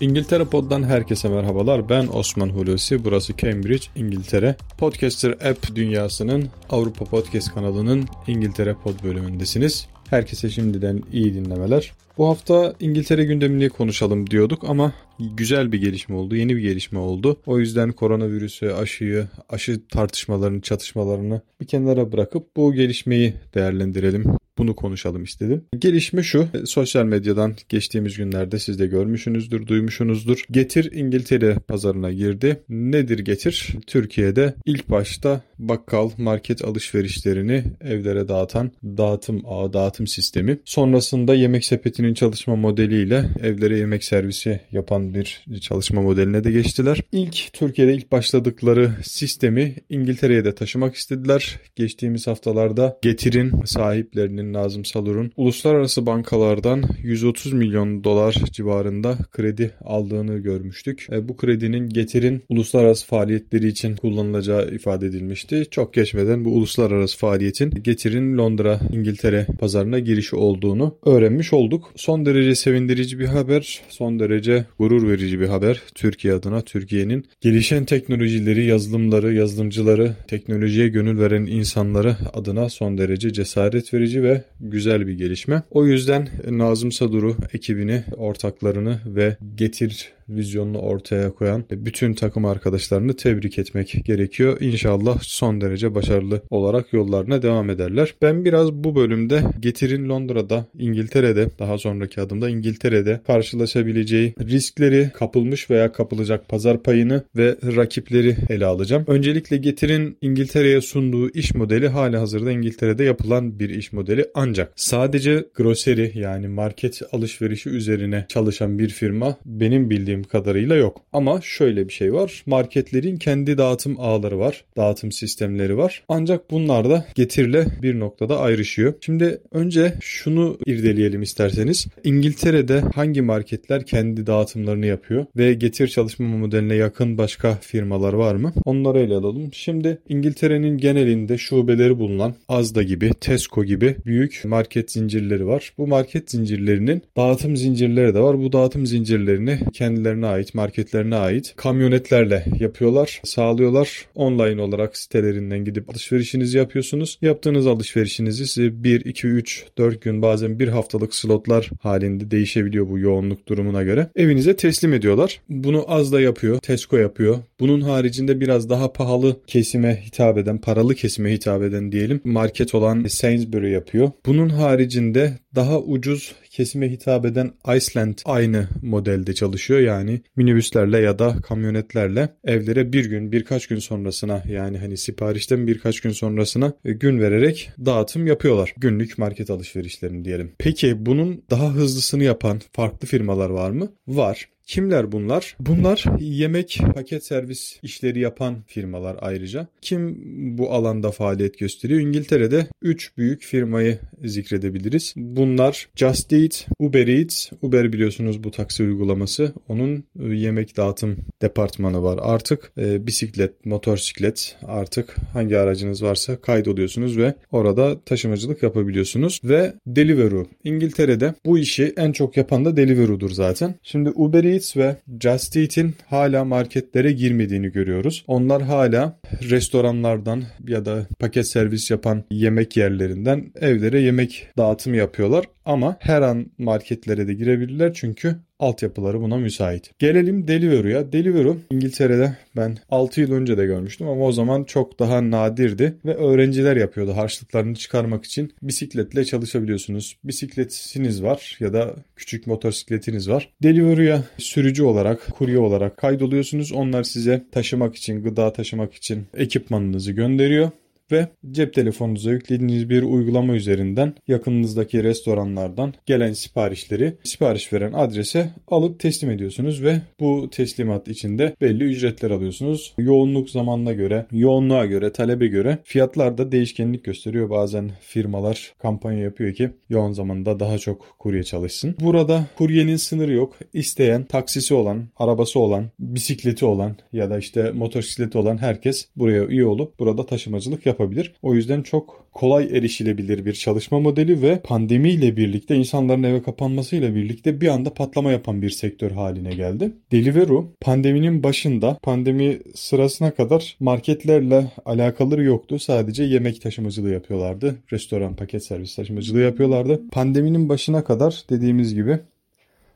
İngiltere Pod'dan herkese merhabalar. Ben Osman Hulusi. Burası Cambridge, İngiltere. Podcaster App dünyasının Avrupa Podcast kanalının İngiltere Pod bölümündesiniz. Herkese şimdiden iyi dinlemeler. Bu hafta İngiltere gündemini konuşalım diyorduk ama güzel bir gelişme oldu, yeni bir gelişme oldu. O yüzden koronavirüsü, aşıyı, aşı tartışmalarını, çatışmalarını bir kenara bırakıp bu gelişmeyi değerlendirelim bunu konuşalım istedim. Gelişme şu. Sosyal medyadan geçtiğimiz günlerde siz de görmüşsünüzdür, duymuşsunuzdur. Getir İngiltere pazarına girdi. Nedir Getir? Türkiye'de ilk başta bakkal, market alışverişlerini evlere dağıtan dağıtım ağı, dağıtım sistemi. Sonrasında yemek sepetinin çalışma modeliyle evlere yemek servisi yapan bir çalışma modeline de geçtiler. İlk Türkiye'de ilk başladıkları sistemi İngiltere'ye de taşımak istediler. Geçtiğimiz haftalarda Getir'in sahiplerinin Nazım Salur'un uluslararası bankalardan 130 milyon dolar civarında kredi aldığını görmüştük. E, bu kredinin getirin uluslararası faaliyetleri için kullanılacağı ifade edilmişti. Çok geçmeden bu uluslararası faaliyetin getirin Londra, İngiltere pazarına girişi olduğunu öğrenmiş olduk. Son derece sevindirici bir haber, son derece gurur verici bir haber. Türkiye adına Türkiye'nin gelişen teknolojileri, yazılımları, yazılımcıları, teknolojiye gönül veren insanları adına son derece cesaret verici ve güzel bir gelişme. O yüzden Nazım Sadur'u, ekibini, ortaklarını ve Getir vizyonunu ortaya koyan bütün takım arkadaşlarını tebrik etmek gerekiyor. İnşallah son derece başarılı olarak yollarına devam ederler. Ben biraz bu bölümde Getir'in Londra'da, İngiltere'de, daha sonraki adımda İngiltere'de karşılaşabileceği riskleri, kapılmış veya kapılacak pazar payını ve rakipleri ele alacağım. Öncelikle Getir'in İngiltere'ye sunduğu iş modeli hali hazırda İngiltere'de yapılan bir iş modeli ancak sadece grocery yani market alışverişi üzerine çalışan bir firma benim bildiğim bildiğim kadarıyla yok. Ama şöyle bir şey var. Marketlerin kendi dağıtım ağları var. Dağıtım sistemleri var. Ancak bunlar da getirle bir noktada ayrışıyor. Şimdi önce şunu irdeleyelim isterseniz. İngiltere'de hangi marketler kendi dağıtımlarını yapıyor ve getir çalışma modeline yakın başka firmalar var mı? Onları ele alalım. Şimdi İngiltere'nin genelinde şubeleri bulunan Asda gibi, Tesco gibi büyük market zincirleri var. Bu market zincirlerinin dağıtım zincirleri de var. Bu dağıtım zincirlerini kendi kendilerine ait, marketlerine ait kamyonetlerle yapıyorlar, sağlıyorlar. Online olarak sitelerinden gidip alışverişinizi yapıyorsunuz. Yaptığınız alışverişinizi size 1, 2, 3, 4 gün bazen bir haftalık slotlar halinde değişebiliyor bu yoğunluk durumuna göre. Evinize teslim ediyorlar. Bunu az da yapıyor. Tesco yapıyor. Bunun haricinde biraz daha pahalı kesime hitap eden, paralı kesime hitap eden diyelim market olan Sainsbury yapıyor. Bunun haricinde daha ucuz kesime hitap eden Iceland aynı modelde çalışıyor. Yani minibüslerle ya da kamyonetlerle evlere bir gün birkaç gün sonrasına yani hani siparişten birkaç gün sonrasına e, gün vererek dağıtım yapıyorlar. Günlük market alışverişlerini diyelim. Peki bunun daha hızlısını yapan farklı firmalar var mı? Var. Kimler bunlar? Bunlar yemek paket servis işleri yapan firmalar ayrıca. Kim bu alanda faaliyet gösteriyor? İngiltere'de 3 büyük firmayı zikredebiliriz. Bunlar Just Eat, Uber Eats. Uber biliyorsunuz bu taksi uygulaması. Onun e, yemek dağıtım departmanı var. Artık e, bisiklet, motosiklet artık hangi aracınız varsa kaydoluyorsunuz ve orada taşımacılık yapabiliyorsunuz. Ve Deliveroo. İngiltere'de bu işi en çok yapan da Deliveroo'dur zaten. Şimdi Uber Eats Eats ve Just Eat'in hala marketlere girmediğini görüyoruz. Onlar hala restoranlardan ya da paket servis yapan yemek yerlerinden evlere yemek dağıtımı yapıyorlar. Ama her an marketlere de girebilirler çünkü altyapıları buna müsait. Gelelim Deliveroo'ya. Deliveroo İngiltere'de ben 6 yıl önce de görmüştüm ama o zaman çok daha nadirdi ve öğrenciler yapıyordu harçlıklarını çıkarmak için. Bisikletle çalışabiliyorsunuz. Bisikletiniz var ya da küçük motosikletiniz var. Deliveroo'ya sürücü olarak, kurye olarak kaydoluyorsunuz. Onlar size taşımak için, gıda taşımak için ekipmanınızı gönderiyor ve cep telefonunuza yüklediğiniz bir uygulama üzerinden yakınınızdaki restoranlardan gelen siparişleri sipariş veren adrese alıp teslim ediyorsunuz ve bu teslimat içinde belli ücretler alıyorsunuz. Yoğunluk zamanına göre, yoğunluğa göre, talebe göre fiyatlar da değişkenlik gösteriyor. Bazen firmalar kampanya yapıyor ki yoğun zamanda daha çok kurye çalışsın. Burada kuryenin sınırı yok. İsteyen, taksisi olan, arabası olan, bisikleti olan ya da işte motosikleti olan herkes buraya üye olup burada taşımacılık yapıyor yapabilir. O yüzden çok kolay erişilebilir bir çalışma modeli ve pandemiyle birlikte insanların eve kapanmasıyla birlikte bir anda patlama yapan bir sektör haline geldi. Deliveroo pandeminin başında pandemi sırasına kadar marketlerle alakaları yoktu. Sadece yemek taşımacılığı yapıyorlardı. Restoran paket servis taşımacılığı yapıyorlardı. Pandeminin başına kadar dediğimiz gibi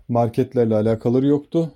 marketlerle alakaları yoktu.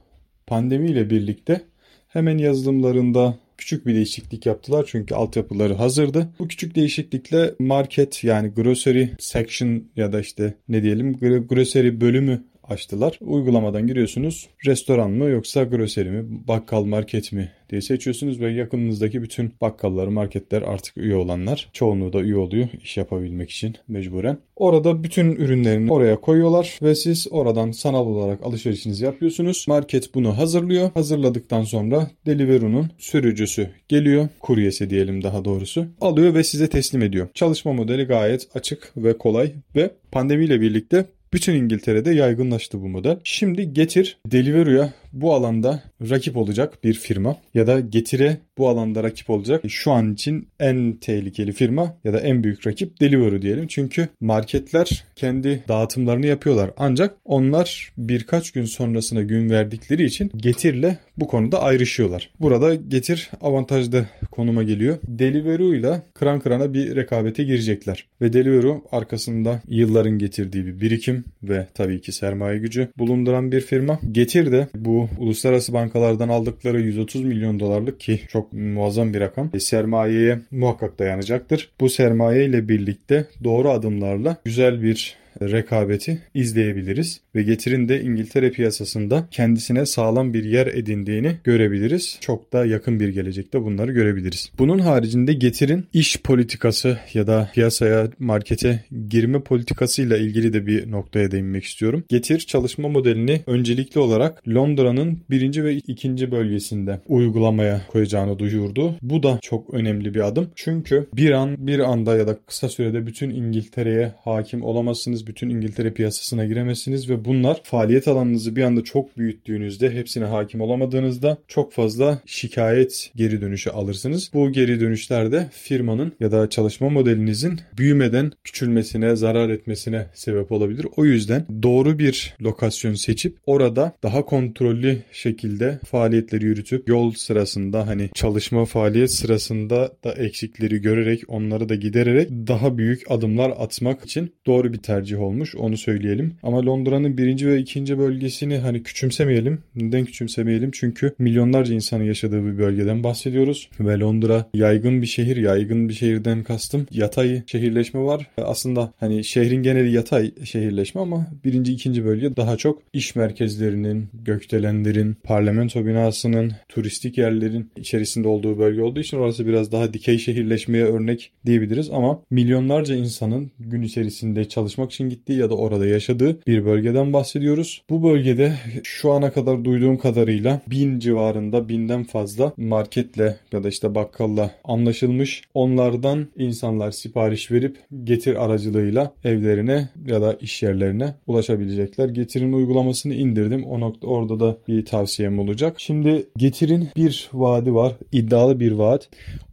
Pandemiyle birlikte hemen yazılımlarında küçük bir değişiklik yaptılar çünkü altyapıları hazırdı. Bu küçük değişiklikle market yani grocery section ya da işte ne diyelim grocery bölümü açtılar. Uygulamadan giriyorsunuz. Restoran mı yoksa grocery mi, bakkal market mi diye seçiyorsunuz ve yakınınızdaki bütün bakkallar, marketler artık üye olanlar. Çoğunluğu da üye oluyor iş yapabilmek için mecburen. Orada bütün ürünlerini oraya koyuyorlar ve siz oradan sanal olarak alışverişinizi yapıyorsunuz. Market bunu hazırlıyor. Hazırladıktan sonra Deliveroo'nun sürücüsü geliyor. Kuryesi diyelim daha doğrusu. Alıyor ve size teslim ediyor. Çalışma modeli gayet açık ve kolay ve pandemiyle birlikte bütün İngiltere'de yaygınlaştı bu model. Şimdi Getir Deliveroo'ya bu alanda rakip olacak bir firma ya da Getir'e bu alanda rakip olacak şu an için en tehlikeli firma ya da en büyük rakip Deliveroo diyelim. Çünkü marketler kendi dağıtımlarını yapıyorlar. Ancak onlar birkaç gün sonrasına gün verdikleri için Getir'le bu konuda ayrışıyorlar. Burada Getir avantajlı konuma geliyor. Deliveroo ile kıran kırana bir rekabete girecekler. Ve Deliveroo arkasında yılların getirdiği bir birikim ve tabii ki sermaye gücü bulunduran bir firma. Getir de bu uluslararası bankalardan aldıkları 130 milyon dolarlık ki çok muazzam bir rakam e, sermayeye muhakkak dayanacaktır. Bu sermaye ile birlikte doğru adımlarla güzel bir rekabeti izleyebiliriz ve Getir'in de İngiltere piyasasında kendisine sağlam bir yer edindiğini görebiliriz. Çok da yakın bir gelecekte bunları görebiliriz. Bunun haricinde Getir'in iş politikası ya da piyasaya, markete girme politikasıyla ilgili de bir noktaya değinmek istiyorum. Getir çalışma modelini öncelikli olarak Londra'nın birinci ve ikinci bölgesinde uygulamaya koyacağını duyurdu. Bu da çok önemli bir adım. Çünkü bir an bir anda ya da kısa sürede bütün İngiltere'ye hakim olamazsınız. Bütün İngiltere piyasasına giremezsiniz ve bunlar faaliyet alanınızı bir anda çok büyüttüğünüzde hepsine hakim olamadığınızda çok fazla şikayet geri dönüşü alırsınız. Bu geri dönüşlerde firmanın ya da çalışma modelinizin büyümeden küçülmesine, zarar etmesine sebep olabilir. O yüzden doğru bir lokasyon seçip orada daha kontrollü şekilde faaliyetleri yürütüp yol sırasında hani çalışma faaliyet sırasında da eksikleri görerek onları da gidererek daha büyük adımlar atmak için doğru bir tercih olmuş onu söyleyelim. Ama Londra'nın birinci ve ikinci bölgesini hani küçümsemeyelim. Neden küçümsemeyelim? Çünkü milyonlarca insanın yaşadığı bir bölgeden bahsediyoruz. Ve Londra yaygın bir şehir. Yaygın bir şehirden kastım. Yatay şehirleşme var. Aslında hani şehrin geneli yatay şehirleşme ama birinci ikinci bölge daha çok iş merkezlerinin, gökdelenlerin, parlamento binasının, turistik yerlerin içerisinde olduğu bölge olduğu için orası biraz daha dikey şehirleşmeye örnek diyebiliriz ama milyonlarca insanın gün içerisinde çalışmak için gittiği ya da orada yaşadığı bir bölgeden bahsediyoruz. Bu bölgede şu ana kadar duyduğum kadarıyla bin civarında binden fazla marketle ya da işte bakkalla anlaşılmış. Onlardan insanlar sipariş verip getir aracılığıyla evlerine ya da iş yerlerine ulaşabilecekler. Getir'in uygulamasını indirdim. O nokta orada da bir tavsiyem olacak. Şimdi Getir'in bir vaadi var. iddialı bir vaat.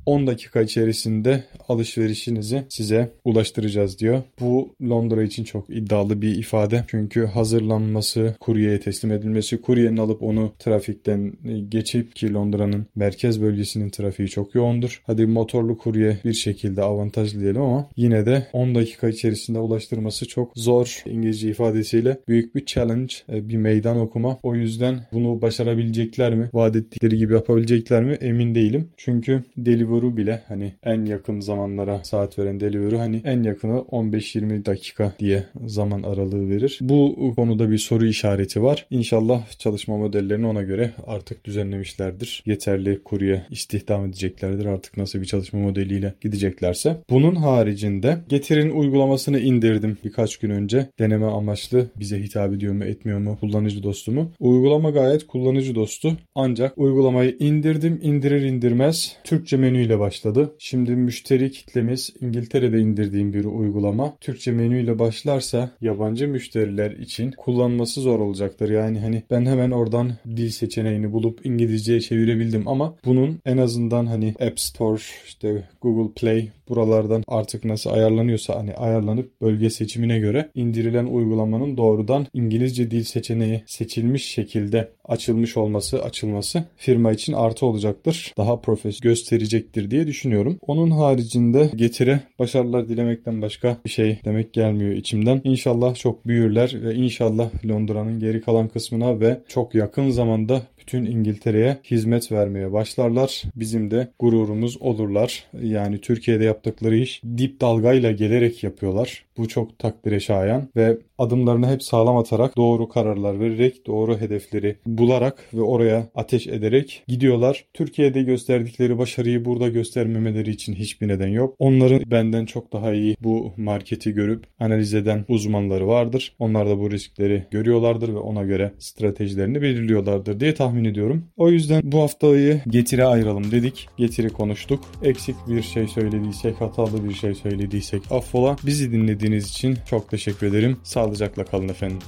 10 dakika içerisinde alışverişinizi size ulaştıracağız diyor. Bu Londra için çok iddialı bir ifade. Çünkü hazırlanması, kuryeye teslim edilmesi, kuryenin alıp onu trafikten geçip ki Londra'nın merkez bölgesinin trafiği çok yoğundur. Hadi motorlu kurye bir şekilde avantajlı diyelim ama yine de 10 dakika içerisinde ulaştırması çok zor. İngilizce ifadesiyle büyük bir challenge, e, bir meydan okuma. O yüzden bunu başarabilecekler mi? Vaat ettikleri gibi yapabilecekler mi? Emin değilim. Çünkü Deliveroo Deliveroo bile hani en yakın zamanlara saat veren Deliveroo hani en yakını 15-20 dakika diye zaman aralığı verir. Bu konuda bir soru işareti var. İnşallah çalışma modellerini ona göre artık düzenlemişlerdir. Yeterli kurye istihdam edeceklerdir artık nasıl bir çalışma modeliyle gideceklerse. Bunun haricinde Getir'in uygulamasını indirdim birkaç gün önce. Deneme amaçlı bize hitap ediyor mu etmiyor mu kullanıcı dostu mu? Uygulama gayet kullanıcı dostu. Ancak uygulamayı indirdim indirir indirmez Türkçe menüyle menüyle başladı. Şimdi müşteri kitlemiz İngiltere'de indirdiğim bir uygulama. Türkçe menüyle başlarsa yabancı müşteriler için kullanması zor olacaktır. Yani hani ben hemen oradan dil seçeneğini bulup İngilizceye çevirebildim ama bunun en azından hani App Store, işte Google Play buralardan artık nasıl ayarlanıyorsa hani ayarlanıp bölge seçimine göre indirilen uygulamanın doğrudan İngilizce dil seçeneği seçilmiş şekilde açılmış olması, açılması firma için artı olacaktır. Daha profesyonel gösterecektir diye düşünüyorum. Onun haricinde getire başarılar dilemekten başka bir şey demek gelmiyor içimden. İnşallah çok büyürler ve inşallah Londra'nın geri kalan kısmına ve çok yakın zamanda bütün İngiltere'ye hizmet vermeye başlarlar. Bizim de gururumuz olurlar. Yani Türkiye'de yaptıkları iş dip dalgayla gelerek yapıyorlar. Bu çok takdire şayan ve adımlarını hep sağlam atarak doğru kararlar vererek doğru hedefleri bularak ve oraya ateş ederek gidiyorlar. Türkiye'de gösterdikleri başarıyı burada göstermemeleri için hiçbir neden yok. Onların benden çok daha iyi bu marketi görüp analiz eden uzmanları vardır. Onlar da bu riskleri görüyorlardır ve ona göre stratejilerini belirliyorlardır diye tahmin ediyorum. O yüzden bu haftayı getire ayıralım dedik. Getiri konuştuk. Eksik bir şey söylediysek, hatalı bir şey söylediysek affola. Bizi dinlediğiniz için çok teşekkür ederim. Sağlıcakla kalın efendim.